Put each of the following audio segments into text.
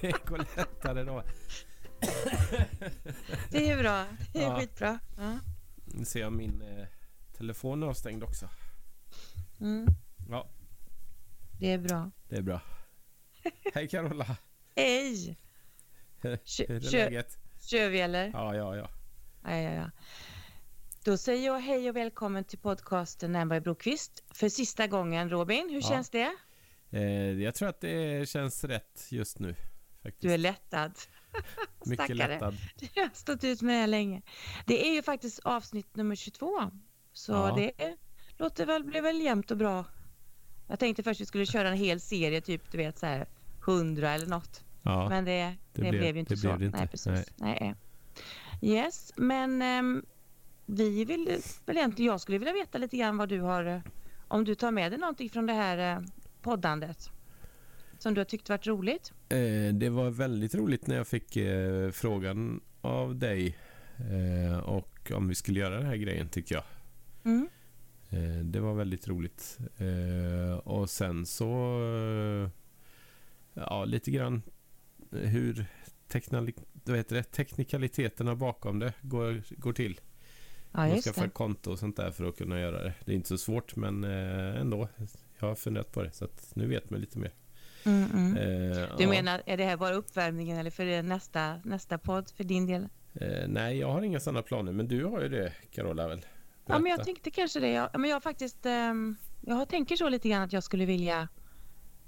Det går lättare då. Det är bra. Det är Ja. skitbra. Ja. Nu ser jag min eh, telefon avstängd också. Mm. Ja, Det är bra. det är bra. Hej Carola! Hej! Hur är kö- läget? Kör vi eller? Ja, ja, ja. Ja, ja, ja. Då säger jag hej och välkommen till podcasten Nämberg Brokvist. För sista gången Robin, hur Ja. känns det? Eh, jag tror att det känns rätt just nu. Faktiskt. Du är lättad. Mycket stackare. lättad. Du har stått ut med det länge. Det är ju faktiskt avsnitt nummer 22. Så Ja. det låter väl, blir väl jämnt och bra. Jag tänkte först vi skulle köra en hel serie, typ du vet så här 100 eller något. Ja, Men det, det, det blev, blev- ju inte så. inte. Nej, precis. Nej. Yes, men ehm, vi vill väl egentligen, jag skulle vilja veta lite grann vad du har, om du tar med dig någonting från det här eh, poddandet som du har tyckt varit roligt. Eh, det var väldigt roligt när jag fick eh, frågan av dig eh, och om vi skulle göra den här grejen tycker jag. Mm. Eh, det var väldigt roligt. Eh, och sen så, eh, ja lite grann hur teknali- vad heter det? teknikaliteterna bakom det går, går till. Ja, Man just ska få det. ett konto och sånt där för att kunna göra det. Det är inte så svårt men ändå. Jag har funderat på det så att nu vet man lite mer. Mm, mm. Eh, Du ja. menar, är det här bara uppvärmningen eller för det nästa, nästa podd för din del? Eh, nej, jag har inga sådana planer, men du har ju det, Carola väl? Ja, men jag tänkte kanske det. Jag, ja, men jag har faktiskt, ehm, jag tänker så lite grann att jag skulle vilja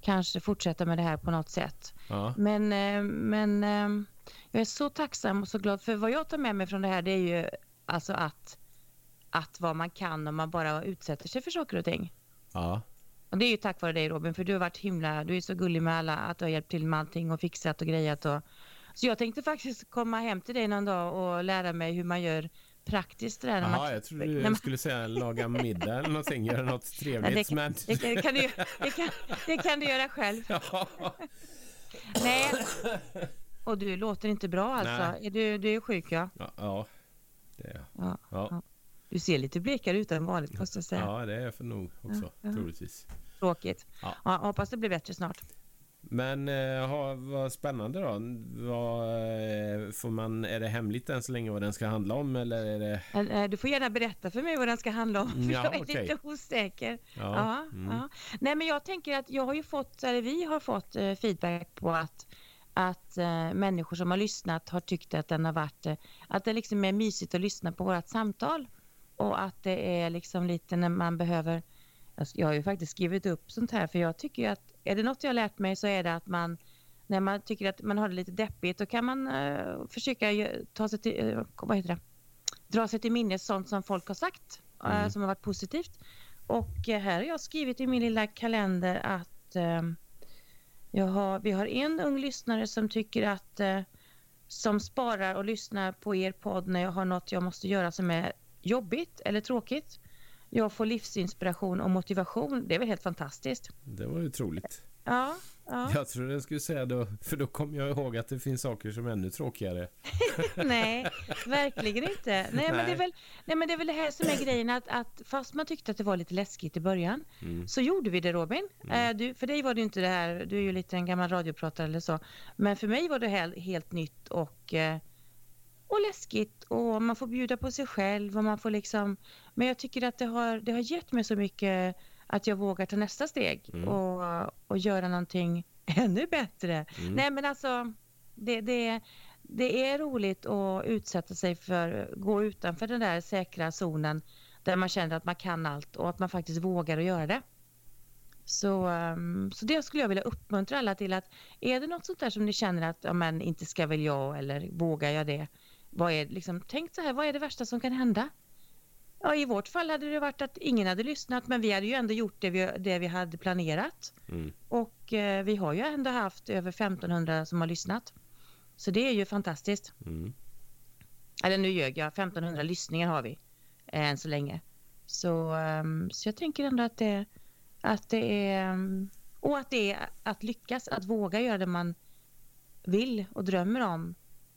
kanske fortsätta med det här på något sätt. Ja, Men, eh, men eh, jag är så tacksam och så glad för vad jag tar med mig från det här det är ju alltså att, att vad man kan om man bara utsätter sig för saker och ting. ja, Och det är ju tack vare dig Robin för du har varit himla, du är så gullig med alla, att du har hjälpt till med allting och fixat och grejat och så jag tänkte faktiskt komma hem till dig någon dag och lära mig hur man gör praktiskt det där. man Jaha, jag trodde du man- skulle säga laga middag eller någonting, göra något trevligt. Nej, det, men... det, kan- det, kan du, det, kan, det kan du göra själv. Ja, Nej. Och du låter inte bra alltså. Nej. Är du, du är sjuk ja. ja, ja, det är jag. ja. Ja, Du ser lite blekare ut än vanligt måste jag säga. ja, det är jag för nog också, Ja, ja. troligtvis. Tråkigt. Ja. Ja. hoppas det blir bättre snart. Men eh, ha, vad spännande då. Vad, eh, får man, är det hemligt än så länge vad den ska handla om eller är det... Eh, Du får gärna berätta för mig vad den ska handla om. För Ja, jag är lite osäker. Ja, Ja, mm. ja. Nej men jag tänker att jag har ju fått, eller vi har fått feedback på att, att eh, människor som har lyssnat har tyckt att den har varit, eh, att det liksom är mysigt att lyssna på vårt samtal. Och att det är liksom lite när man behöver, jag- jag har ju faktiskt skrivit upp sånt här för jag tycker att, är det något jag har lärt mig så är det att man när man tycker att man har det lite deppigt då kan man eh, försöka ta sig till, eh, vad heter det, dra sig till minnes sånt som folk har sagt eh, Mm. som har varit positivt. Och här har jag skrivit i min lilla kalender att eh, jag har, vi har en ung lyssnare som tycker att som sparar och lyssnar på er podd när jag har något jag måste göra som är jobbigt eller tråkigt. Jag får livsinspiration och motivation. Det är väl helt fantastiskt. Det var ju troligt. Ja, ja. Jag trodde jag skulle säga då, för då kom jag ihåg att det finns saker som är ännu tråkigare. Nej, verkligen inte. Nej, Men det Nej. är väl, nej, men det är väl det här som är grejen att, att fast man tyckte att det var lite läskigt i början Mm. så gjorde vi det Robin. Mm. Eh, du, för dig var det inte det här, du är ju lite en gammal radiopratare eller så. Men för mig var det helt, helt nytt och, eh, och läskigt och man får bjuda på sig själv och man får liksom. Men jag tycker att det har, det har gett mig så mycket att jag vågar ta nästa steg Mm. och, och göra någonting ännu bättre. Mm. Nej men alltså det, det, det är roligt att utsätta sig för, gå utanför den där säkra zonen där man känner att man kan allt och att man faktiskt vågar att göra det. Så, ehm, så det skulle jag vilja uppmuntra alla till att är det något sånt där som ni känner att ja, men inte ska väl jag eller vågar jag det? Vad är, liksom, tänk så här, vad är det värsta som kan hända? Ja, I vårt fall hade det varit att ingen hade lyssnat men vi hade ju ändå gjort det vi, det vi hade planerat. Mm. Och eh, vi har ju ändå haft över 1500 som har lyssnat. Så det är ju fantastiskt. Mm. Eller nu ljög jag, 1500 lyssningar har vi eh, än så länge. Så, ehm, så jag tänker ändå att det, att det är... ehm, och att det är att lyckas, att våga göra det man vill och drömmer om.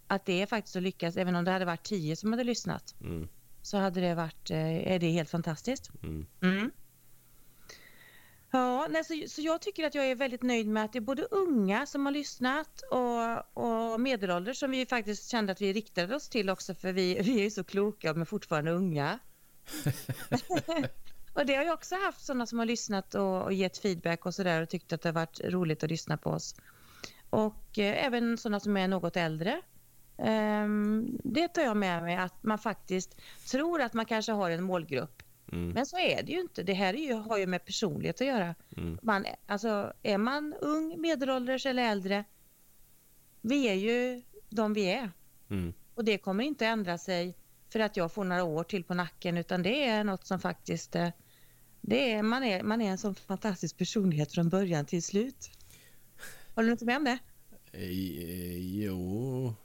Att det är faktiskt att lyckas, även om det hade varit tio som hade lyssnat. Mm. så hade det varit, eh, är det helt fantastiskt. Mm. Mm. Ja, nej, så, så jag tycker att jag är väldigt nöjd med att det är både unga som har lyssnat och, och medelålders som vi faktiskt kände att vi riktade oss till också för vi, vi är ju så kloka men fortfarande unga. och det har jag också haft sådana som har lyssnat och, och gett feedback och sådär och tyckt att det har varit roligt att lyssna på oss. Och eh, även sådana som är något äldre. Ehm, det tar jag med mig att man faktiskt tror att man kanske har en målgrupp. Mm. Men så är det ju inte. Det här är ju, har ju med personlighet att göra. Mm. Man, alltså, är man ung, medelålders eller äldre, vi är ju de vi är. Mm. Och det kommer inte ändra sig för att jag får några år till på nacken utan det är något som faktiskt eh, det är, man, är, man är en sån fantastisk personlighet från början till slut. Håller du inte med om det? Eh, Jo...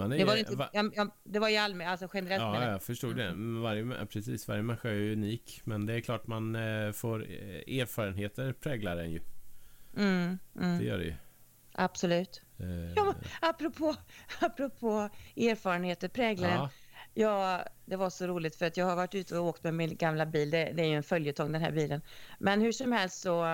Är, Det var, inte, va- jag, jag, det var i allmän, alltså generellt Ja, jag. förstod det. Men Varje, precis, varje människa är ju unik. Men det är klart man eh, får eh, erfarenheter präglar en ju. Mm, Det mm, gör det ju. absolut. Eh, Ja, apropå, apropå erfarenheter präglar en. ja, Ja, det var så roligt för att jag har varit ute och åkt med min gamla bil. Det, det är ju en följetong den här bilen. Men hur som helst så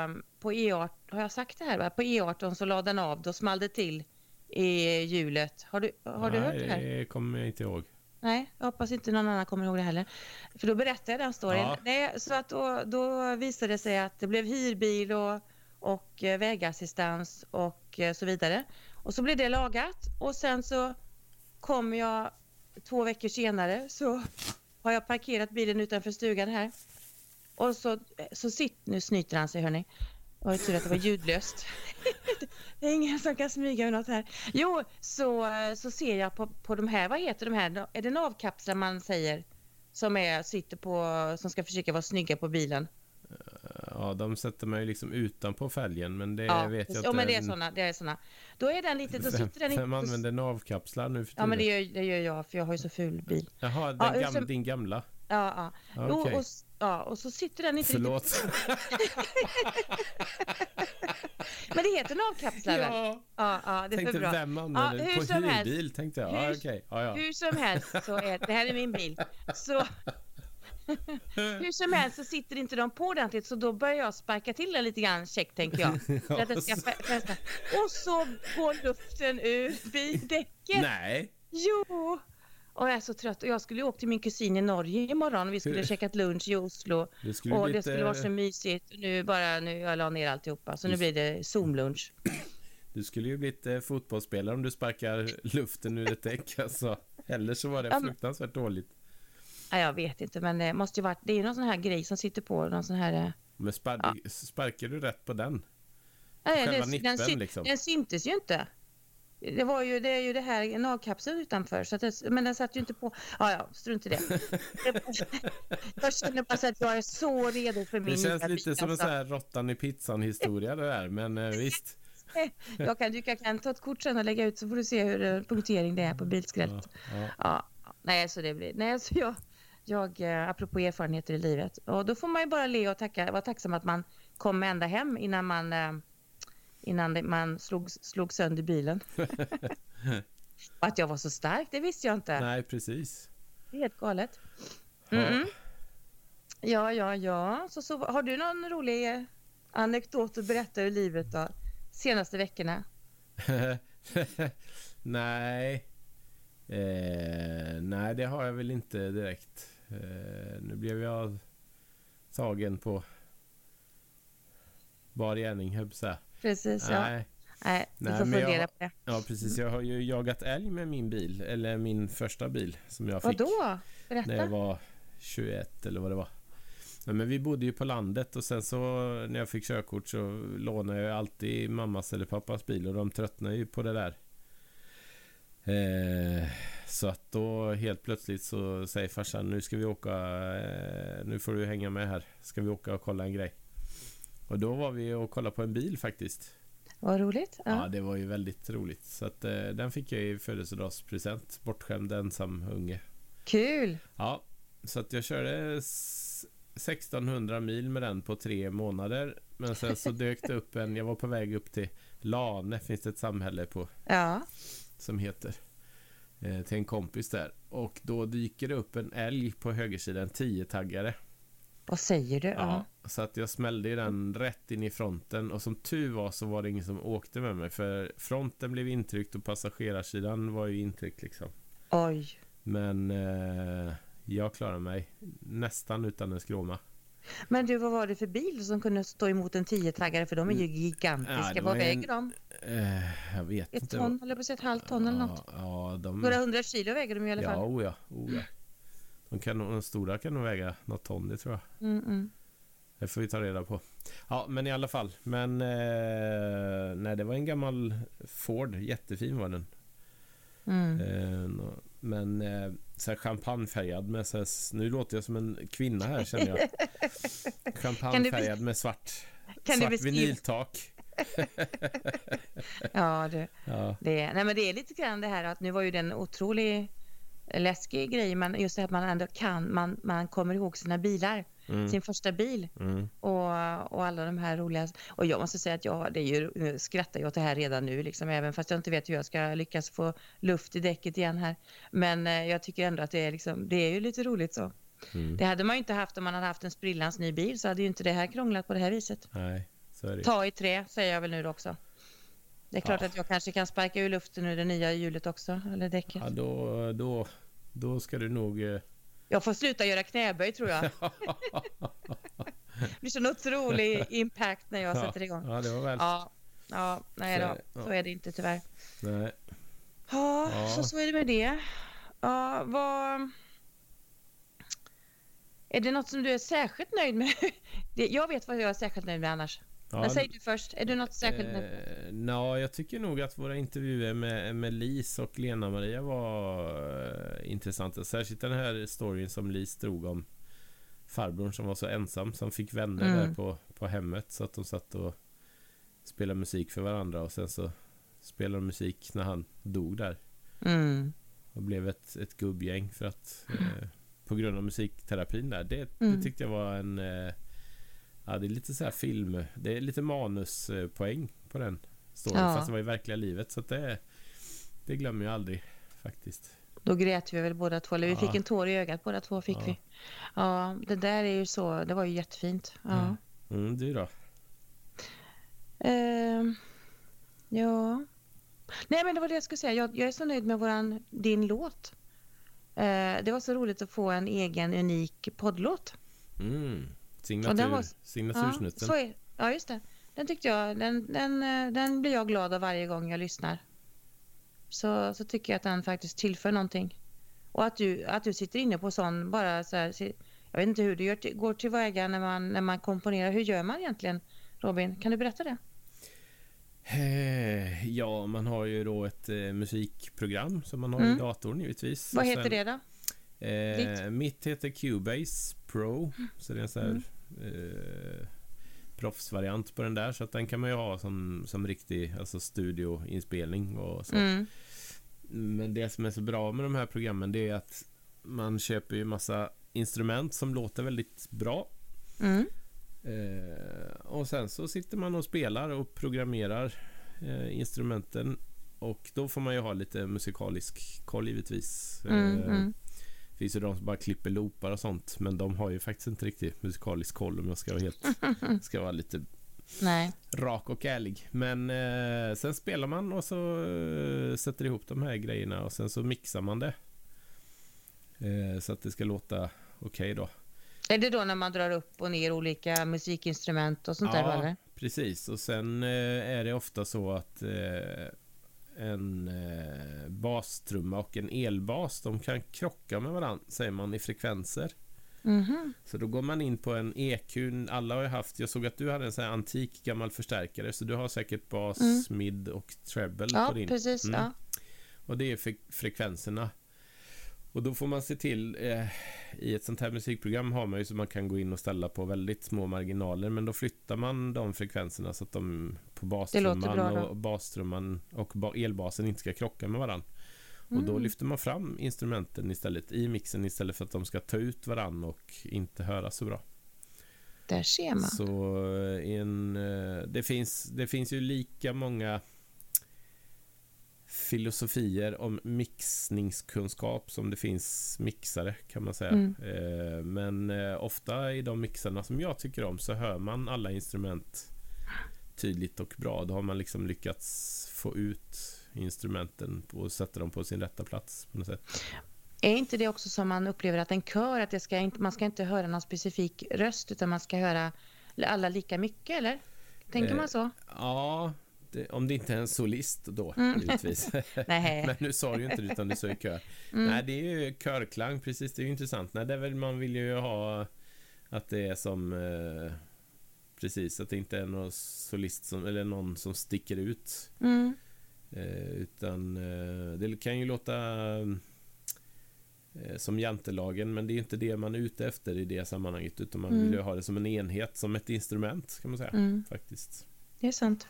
på E18, har jag sagt det här? Va? På E18 så lade den av, då small det till i hjulet. Har du, har du nej, hört det här? det kommer jag inte ihåg. Nej, jag hoppas inte någon annan kommer ihåg det heller. För då berättade jag den storyn. Ja. Nej, så att då, då visade det sig att det blev hyrbil och, och eh, vägassistans och eh, så vidare. Och så blev det lagat och sen så kom jag två veckor senare så har jag parkerat bilen utanför stugan här. Och så, så sitter, nu snyter han sig hörni. Ju tur att det var ljudlöst. det är ingen som kan smyga med något här. Jo, så, så ser jag på, på de här, vad heter de här, är det navkapslar man säger? Som är, sitter på, som ska försöka vara snygga på bilen. Ja, de sätter mig liksom utanpå fälgen, men det Ja, vet jag inte. Ja, men det är såna, det är såna. Då är den lite, då Vem, sitter den vem inte... använder navkapslar nu för Ja, men det tiden? gör, det gör jag för jag har ju så ful bil. Jaha, Ja, den hur gam, som- din gamla? Ja, ja. Ja, Okej, och, s- ja, och så sitter den inte förlåt. riktigt... Men det heter navkapslar väl? ja, Ja, ja, det är tänkte bra. vem använder Ja, hur På helst. hyrbil tänkte jag. Ja, Hur- okej. Ja, ja. Hur som helst så är det här är min bil. Så hur som helst så sitter inte de på ordentligt så då börjar jag sparka till den lite grann käckt tänker jag. För att den ska fästa. Och så går luften ur bildäcket. Nej, Jo! Och jag är så trött och jag skulle åka till min kusin i Norge imorgon och vi skulle käkat lunch i Oslo. det skulle Och bli det skulle lite- vara så mysigt. Nu bara, nu jag la ner alltihopa så nu blir det Zoom-lunch. Du skulle ju blivit eh, fotbollsspelare om du sparkar luften ur ett däck alltså. Eller så var det Ja, fruktansvärt dåligt. Ja, jag vet inte men det måste ju varit, det är någon sån här grej som sitter på, någon sån här... eh, Men spar- sparkar du rätt på den? Nej, Själva den, nippen, den, liksom. den syntes ju inte. Det var ju det, är ju det här navkapseln utanför, så det, men den satt ju inte på. Ja, ja, strunt i det. jag känner bara så att jag är så redo för min Det känns lite bil, som en alltså. sån här råttan i pizzan historia det där. Men eh, visst. jag, kan, du kan, ta ett kort sen och lägga ut så får du se hur eh, punktering det är på bilskrället. ja. Ja, ja, nej, så det blir... Nej, så jag, jag, eh, apropå erfarenheter i livet, och då får man ju bara le och tacka, vara tacksam att man kom ända hem innan man, innan man slog, slog sönder bilen. och att jag var så stark, det visste jag inte. Nej, precis. Det är helt galet. Ja. Mm-mm. Ja, ja, ja. Så, så, har du någon rolig anekdot att berätta ur livet då? Senaste veckorna? nej. Eh, nej, det har jag väl inte direkt. Eh, nu blev jag tagen på bar gärning, höll jag. Precis, ja. Nej, Nej, du får fundera jag- på det. ja precis. Jag har ju jagat älg med min bil, eller min första bil som jag fick Vadå? Berätta. när jag var 21 eller vad det var. Nej, men vi bodde ju på landet och sen så när jag fick körkort så lånade jag alltid mammas eller pappas bil och de tröttnade ju på det där. Eh, så att då helt plötsligt så säger farsan nu ska vi åka, eh, nu får du hänga med här, ska vi åka och kolla en grej. Och då var vi och kollade på en bil faktiskt. Vad roligt. Ja, Ja. det var ju väldigt roligt. Så att eh, den fick jag i födelsedagspresent. Bortskämd ensam unge. Kul! Ja, så att jag körde s- 1600 mil med den på tre månader. Men sen så dök det upp en, jag var på väg upp till Lane, finns det ett samhälle på Ja. som heter. eh, till en kompis där. Och då dyker det upp en älg på högersidan, en 10-taggare. Vad säger du? Ja, så att jag smällde den rätt in i fronten och som tur var så var det ingen som åkte med mig för fronten blev intryckt och passagerarsidan var ju intryckt liksom. Oj. Men eh, jag klarade mig nästan utan en skråma. Men du, vad var det för bil som kunde stå emot en 10-taggare? För de är ju gigantiska. Ja, vad väger en- de? Eh, jag vet Ett inte. ton, eller på ett halvt ton eller något? Ja, ja, de... Några hundra kilo väger de i alla Ja, fall. ja, oh ja. De, kan, de stora kan nog väga något ton, det tror jag. Mm, mm. Det får vi ta reda på. Ja, men i alla fall. Men eh, nej, det var en gammal Ford. Jättefin var den. Mm. Eh, men eh, så här champagnefärgad med så här, nu låter jag som en kvinna här känner jag. Champagnefärgad med svart, svart vinyltak. Ja, du. Ja, Det, nej, men det är lite grann det här att nu var ju det en otrolig läskig grej, men just det att man ändå kan, man, man kommer ihåg sina bilar, mm, sin första bil mm, och, och alla de här roliga. Och jag måste säga att jag det är ju, nu skrattar jag åt det här redan nu, liksom, även fast jag inte vet hur jag ska lyckas få luft i däcket igen här. Men eh, jag tycker ändå att det är, liksom, det är ju lite roligt så. mm. Det hade man ju inte haft om man hade haft en sprillans ny bil, så hade ju inte det här krånglat på det här viset. Nej, så är det. Ta i trä, säger jag väl nu också. Det är klart Ja. att jag kanske kan sparka ur luften ur det nya hjulet också, eller däcket. Ja, då, då, då ska du nog... eh, Jag får sluta göra knäböj tror jag. Det blir sån otrolig impact när jag Ja. sätter igång. Ja, det var väl... Ja, ja nej då. Så är det inte tyvärr. Nej. Ja, Ja. så så är det med det. Ja, vad... Är det något som du är särskilt nöjd med? Jag vet vad jag är särskilt nöjd med annars. Ja, Men säg du först. Är du något särskilt? Eh, Nå, jag tycker nog att våra intervjuer med, med Lis och Lena-Maria var eh, intressanta. Särskilt den här storyn som Lis drog om farbrorn som var så ensam som fick vänner Mm. där på, på hemmet så att de satt och spelade musik för varandra och sen så spelade de musik när han dog där Mm. och blev ett, ett gubbgäng för att eh, på grund av musikterapin där. Det, Mm. det tyckte jag var en eh, Ja, det är lite så här film. Det är lite manuspoäng på den storyn. Ja. Fast det var i verkliga livet. Så det, det glömmer jag aldrig faktiskt. Då grät vi väl båda två. Eller vi Ja. fick en tår i ögat båda två fick Ja. vi. Ja, det där är ju så. Det var ju jättefint. Ja. Mm. Mm, du då? Ehm, ja. Nej, men det var det jag skulle säga. Jag, jag är så nöjd med våran, din låt. Eh, det var så roligt att få en egen unik poddlåt. Mm. Signatur, var- Ja, ja, just det. Den tyckte jag, den, den, eh, den blir jag glad av varje gång jag lyssnar. Så, så tycker jag att den faktiskt tillför någonting. Och att du, att du sitter inne på sån, bara så här, jag vet inte hur du gör, går tillväga när man, när man komponerar. Hur gör man egentligen, Robin? Kan du berätta det? Eh, Ja, man har ju då ett eh, musikprogram som man har Mm. i datorn givetvis. Vad heter sen- det då? Eh, mitt heter Cubase Pro. Så det är en sån här Mm. eh, proffsvariant på den där. Så att den kan man ju ha som, som riktig alltså studioinspelning och så. Mm. Men det som är så bra med de här programmen det är att man köper ju massa instrument som låter väldigt bra. Mm. Eh, och sen så sitter man och spelar och programmerar eh, instrumenten. Och då får man ju ha lite musikalisk koll givetvis. Mm, Eh, mm. Det finns ju de som bara klipper loopar och sånt. Men de har ju faktiskt inte riktigt musikalisk koll om jag ska vara helt ska vara lite Nej. rak och ärlig. Men eh, sen spelar man och så eh, sätter ihop de här grejerna och sen så mixar man det. Eh, så att det ska låta okej då. Är det då när man drar upp och ner olika musikinstrument och sånt där? då, Ja, precis. Och sen eh, är det ofta så att eh, en eh, bastrumma och en elbas de kan krocka med varandra, säger man, i frekvenser. Mhm. Så då går man in på en EQ. Alla har ju haft, jag såg att du hade en sån här antik gammal förstärkare så du har säkert bas, Mm. mid och treble Ja, på din. precis. Mm. Ja. Och det är fre- frekvenserna. Och då får man se till eh, i ett sånt här musikprogram har man ju så man kan gå in och ställa på väldigt små marginaler men då flyttar man de frekvenserna så att de på bastrumman då. och bastrumman och ba- elbasen inte ska krocka med varandra. Och då Mm. lyfter man fram instrumenten istället i mixen istället för att de ska ta ut varandra och inte höra så bra. Där ser man. Så eh, en, eh, det, finns, det finns ju lika många filosofier om mixningskunskap som det finns mixare kan man säga. Mm. Eh, men eh, ofta i de mixarna som jag tycker om så hör man alla instrument tydligt och bra. Då har man liksom lyckats få ut instrumenten och sätta dem på sin rätta plats på något sätt. Är inte det också som man upplever att en kör, att det ska inte, man ska inte höra någon specifik röst utan man ska höra alla lika mycket eller? Tänker Eh, man så? Ja, det, om det inte är en solist då Mm. givetvis. Men nu sa du ju inte det utan du sa ju kör. Mm. Nej, det är ju körklang, precis. Det är ju intressant. Nej, det är väl, man vill ju ha att det är som... Eh, precis, att det inte är någon solist som, eller någon som sticker ut. Mm. Eh, utan eh, det kan ju låta eh, som jantelagen, men det är inte det man är ute efter i det sammanhanget. Utan man Mm. vill ju ha det som en enhet, som ett instrument kan man säga. Mm. Faktiskt. Det är sant.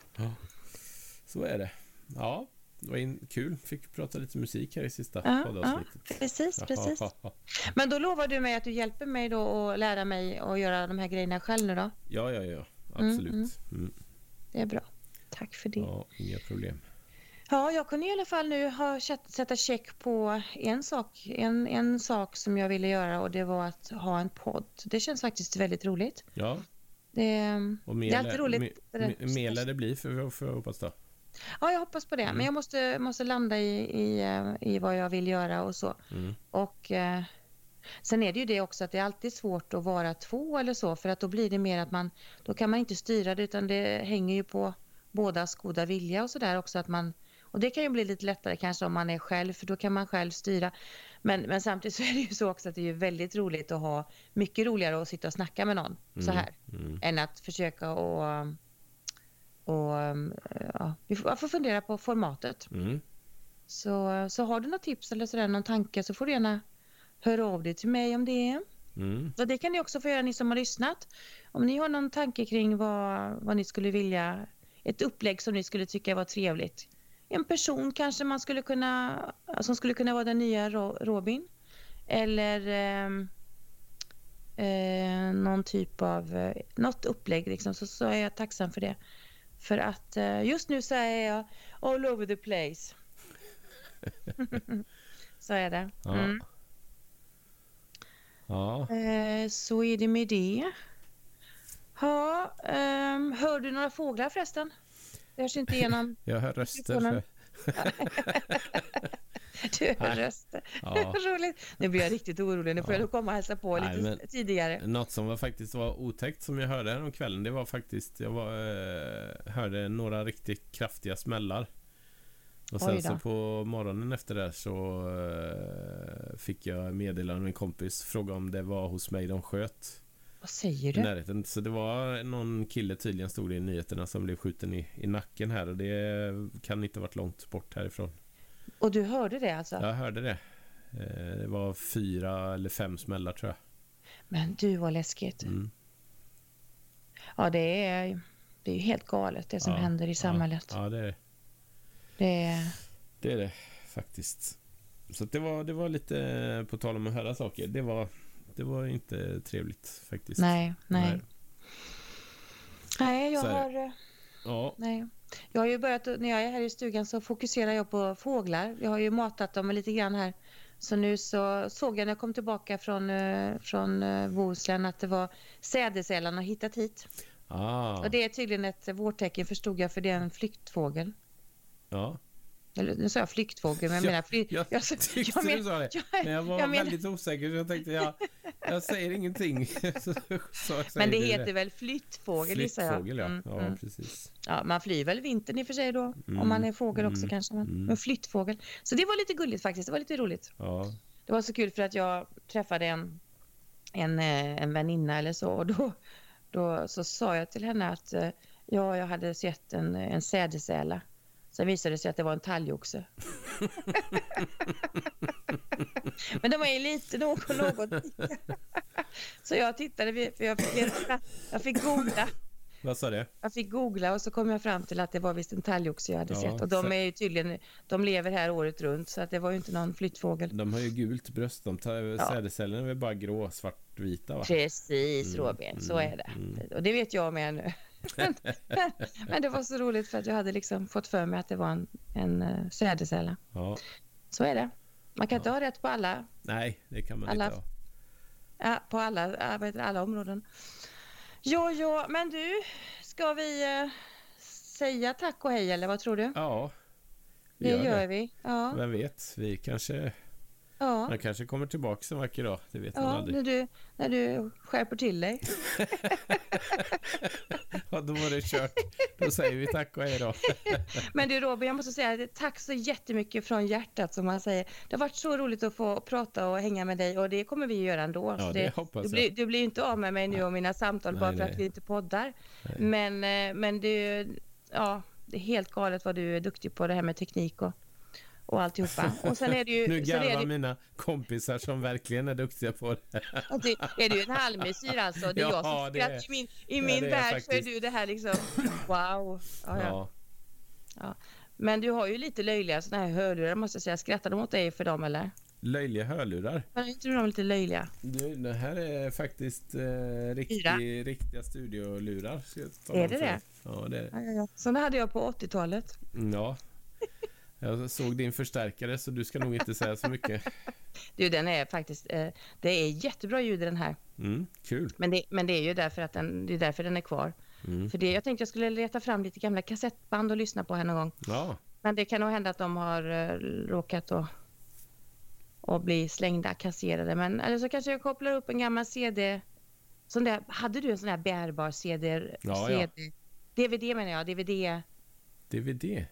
Så är det. Ja, det var in, kul. Fick prata lite musik här i sista Ja, poddavsnittet. Precis, precis. Ja, ja, Men då lovar du mig att du hjälper mig då att lära mig att göra de här grejerna själv nu då? ja, ja, ja. Mm, Absolut. Mm, Det är bra. Tack för det. Ja, ja, inga problem. jag kunde i alla fall nu ha sätt- sätta check på en sak, en, en sak som jag ville göra och det var att ha en podd. Det känns faktiskt väldigt roligt. Ja, Det, och mer, det är alltid roligt. mer lär det bli för, för jag hoppas då. Ja, jag hoppas på det. Mm. Men jag måste, måste landa i, i, eh, i vad jag vill göra och så. Mm. Och eh, sen är det ju det också att det är alltid svårt att vara två eller så för att då blir det mer att man, då kan man inte styra det utan det hänger ju på bådas goda vilja och sådär också att man, och det kan ju bli lite lättare kanske om man är själv för då kan man själv styra. Men, men samtidigt så är det ju så också att det är väldigt roligt att ha, mycket roligare att sitta och snacka med någon så här Mm. än att försöka och, och ja, vi får, får fundera på formatet. Mm. Så, så har du något tips eller sådär, någon tanke så får du gärna höra av dig till mig om det. Mm. Och det kan ni också få göra ni som har lyssnat. Om ni har någon tanke kring vad, vad ni skulle vilja, ett upplägg som ni skulle tycka var trevligt. En person kanske man skulle kunna, som skulle kunna vara den nya Ro- Robin. Eller ehm, eh, någon typ av, eh, något upplägg liksom, så, så är jag tacksam för det. För att eh, just nu så är jag all over the place. så är det. Ja. Mm. Ja. Eh, så är det med det. Ja, ehm, hör du några fåglar förresten? Det hörs inte igenom. Jag hör röster. Du röster. ja. Roligt. Nu blir jag riktigt orolig. Nu får Ja. jag komma och hälsa på Nej, lite tidigare. Något som var faktiskt var otäckt som jag hörde om kvällen Det var faktiskt Jag var, eh, hörde några riktigt kraftiga smällar Och sen så på morgonen efter det så eh, Fick jag meddelande av en kompis Fråga om det var hos mig de sköt Vad säger du? närheten Så det var någon kille tydligen stod det i nyheterna Som blev skjuten i, i nacken här Och det kan inte ha varit långt bort härifrån Och du hörde det alltså? Jag hörde det Eh, Det var fyra eller fem smällar tror jag Men du vad läskigt. mm. Ja, det är, det är helt galet det som Ja, händer i samhället. Ja, ja det är det är, Det är det faktiskt. Så det, var, det var lite, på tal om att höra saker, det var, det var inte trevligt faktiskt. nej, nej. Nej. Nej, jag har... Ja, Nej. Jag har ju börjat, när jag är här i stugan så fokuserar jag på fåglar. Jag har ju matat dem lite grann här. Så nu så såg jag när jag kom tillbaka från, eh, från eh, Bohuslän att det var sädesällan har hittat hit. ah, Och det är tydligen ett vårtecken förstod jag för det är en flyktfågel. ja. Eller nu sa jag flyktfågel men jag Ja, menar fly, Jag jag, tyckte jag men- du sa det, jag- men jag var jag väldigt osäker så jag tänkte jag, jag säger ingenting. så, så säger Men det heter väl flyttfågel. Flyttfågel ja, Mm, ja mm. precis. Ja, man flyr väl vintern i och för sig då. Mm, Om man är fågel också mm, kanske. Men, mm. men flyttfågel. Så det var lite gulligt faktiskt. Det var lite roligt. Ja, Det var så kul för att jag träffade en, en, eh, en väninna eller så och då, då så sa jag till henne att eh, ja, jag hade sett en, en sädesäla. Sen visade det sig att det var en talgoxe. Men de är ju lite något, något lika. Så jag tittade, för jag fick, jag fick googla. vad sa det? Jag fick googla och så kom jag fram till att det var visst en talgoxe jag hade Ja, sett. Och de är ju tydligen, de lever här året runt så att det var ju inte någon flyttfågel. De har ju gult bröst, de tar, sädescellerna är bara grå, svartvita va? Precis Mm, Robin, så mm, är det. mm. Och det vet jag med nu. Men, men, det var så roligt för att jag hade liksom fått för mig att det var en, en uh, sädesärla. Ja. Så är det. Man kan inte ha rätt på alla. Nej, det kan man alla, inte ha. Ja, på alla, vad heter det, alla områden. Jo, jo, men du, ska vi uh, säga tack och hej eller vad tror du? Ja, vi det gör, gör vi. Ja. Vem vet, vi kanske Ja. Man kanske kommer tillbaka en vacker dag, det vet ja, man aldrig. När du, när du skärper till dig. ja, då var det kört. Då säger vi tack och hej då. Men du Robin, jag måste säga tack så jättemycket från hjärtat som man säger. Det har varit så roligt att få prata och hänga med dig och det kommer vi göra ändå. Ja, det, det hoppas du, blir, du blir inte av med mig nu och mina samtal nej, bara för nej. att vi inte poddar. Nej. Men, eh, men du, ja, det är helt galet vad du är duktig på det här med teknik och och alltihopa. Och sen är det ju, nu garvar det... mina kompisar som verkligen är duktiga på det. Och det är du en halvmesyr alltså? Det är ja, jag som skrattar. I min, i min ja, värld så är du det här liksom, wow. Ja, ja. ja. Men du har ju lite löjliga sådana här hörlurar måste jag säga. Skrattar de åt dig för dem eller? Löjliga hörlurar? Är inte de lite löjliga? Du, det här är faktiskt eh, riktig, riktiga studiolurar. Är det det? Ja, det är det. Sådana hade jag på 80-talet. Ja, jag såg din förstärkare så du ska nog inte säga så mycket. Du, den är faktiskt, eh, det är jättebra ljud i den här. Mm, kul. Men det, men det är ju därför att den, det är därför den är kvar. Mm. För det, jag tänkte jag skulle leta fram lite gamla kassettband och lyssna på här någon gång. Ja. Men det kan nog hända att de har uh, råkat att och bli slängda, kasserade. Men eller så kanske jag kopplar upp en gammal CD. Sån där, hade du en sån där bärbar CD? Ja, CD ja. DVD menar jag, DVD. DVD?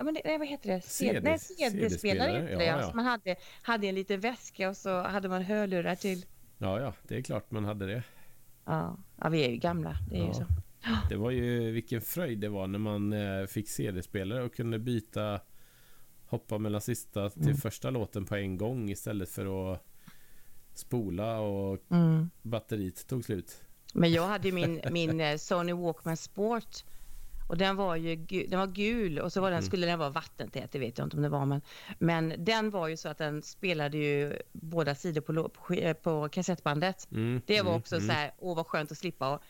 Ja, men det, nej, vad heter det? CD, nej, CD-spelare det. Ja, ja. Man hade, hade en liten väska och så hade man hörlurar till. Ja, ja, det är klart man hade det. Ja, ja vi är ju gamla. Det är ja. ju så. Det var ju vilken fröjd det var när man eh, fick CD-spelare och kunde byta hoppa mellan sista till mm. första låten på en gång istället för att spola och mm. batteriet tog slut. Men jag hade min, min eh, Sony Walkman Sport och den var ju den var gul och så var den, mm. skulle den vara vattentät, det vet jag inte om det var. Men, men den var ju så att den spelade ju båda sidor på, på, på kassettbandet. Mm. Det var mm, också mm. så här, åh vad skönt att slippa och,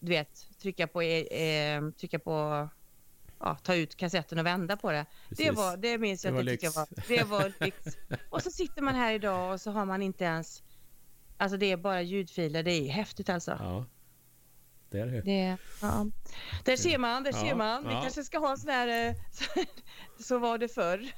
du vet, trycka på, eh, trycka på ja, ta ut kassetten och vända på det. Det, var, det minns jag det att det var, det var lyx. Och så sitter man här idag och så har man inte ens, alltså det är bara ljudfiler, det är häftigt alltså. Ja det är det. det ja. Där ser man, där ser man. Vi ja. kanske ska ha en sån här, eh, så var det förr.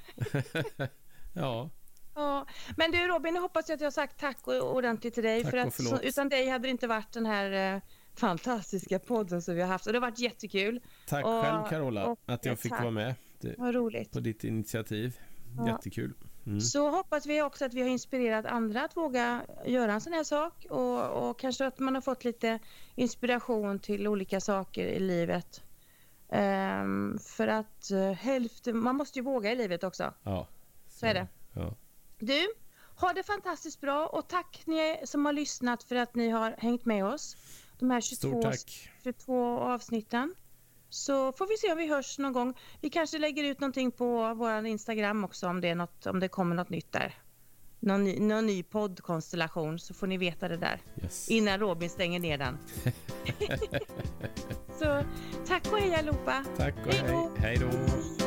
ja. Ja, men du Robin, jag hoppas att jag har sagt tack ordentligt till dig. Tack för att så, utan dig hade det inte varit den här eh, fantastiska podden som vi har haft. Och det har varit jättekul. Tack och, själv Carola, och, att jag fick tack. vara med. Det, Vad roligt. På ditt initiativ. Ja. Jättekul. Mm. Så hoppas vi också att vi har inspirerat andra att våga göra en sån här sak och, och kanske att man har fått lite inspiration till olika saker i livet. Um, för att uh, hälften, man måste ju våga i livet också. Ja. Så, så är det. Ja. Du, ha det fantastiskt bra och tack ni som har lyssnat för att ni har hängt med oss. De här 22, 22 avsnitten. Så får vi se om vi hörs någon gång. Vi kanske lägger ut någonting på vår Instagram också om det, är något, om det kommer något nytt där. Någon ny, någon ny poddkonstellation så får ni veta det där. Yes. Innan Robin stänger ner den. så tack och hej allihopa. Tack och hej. Hej då.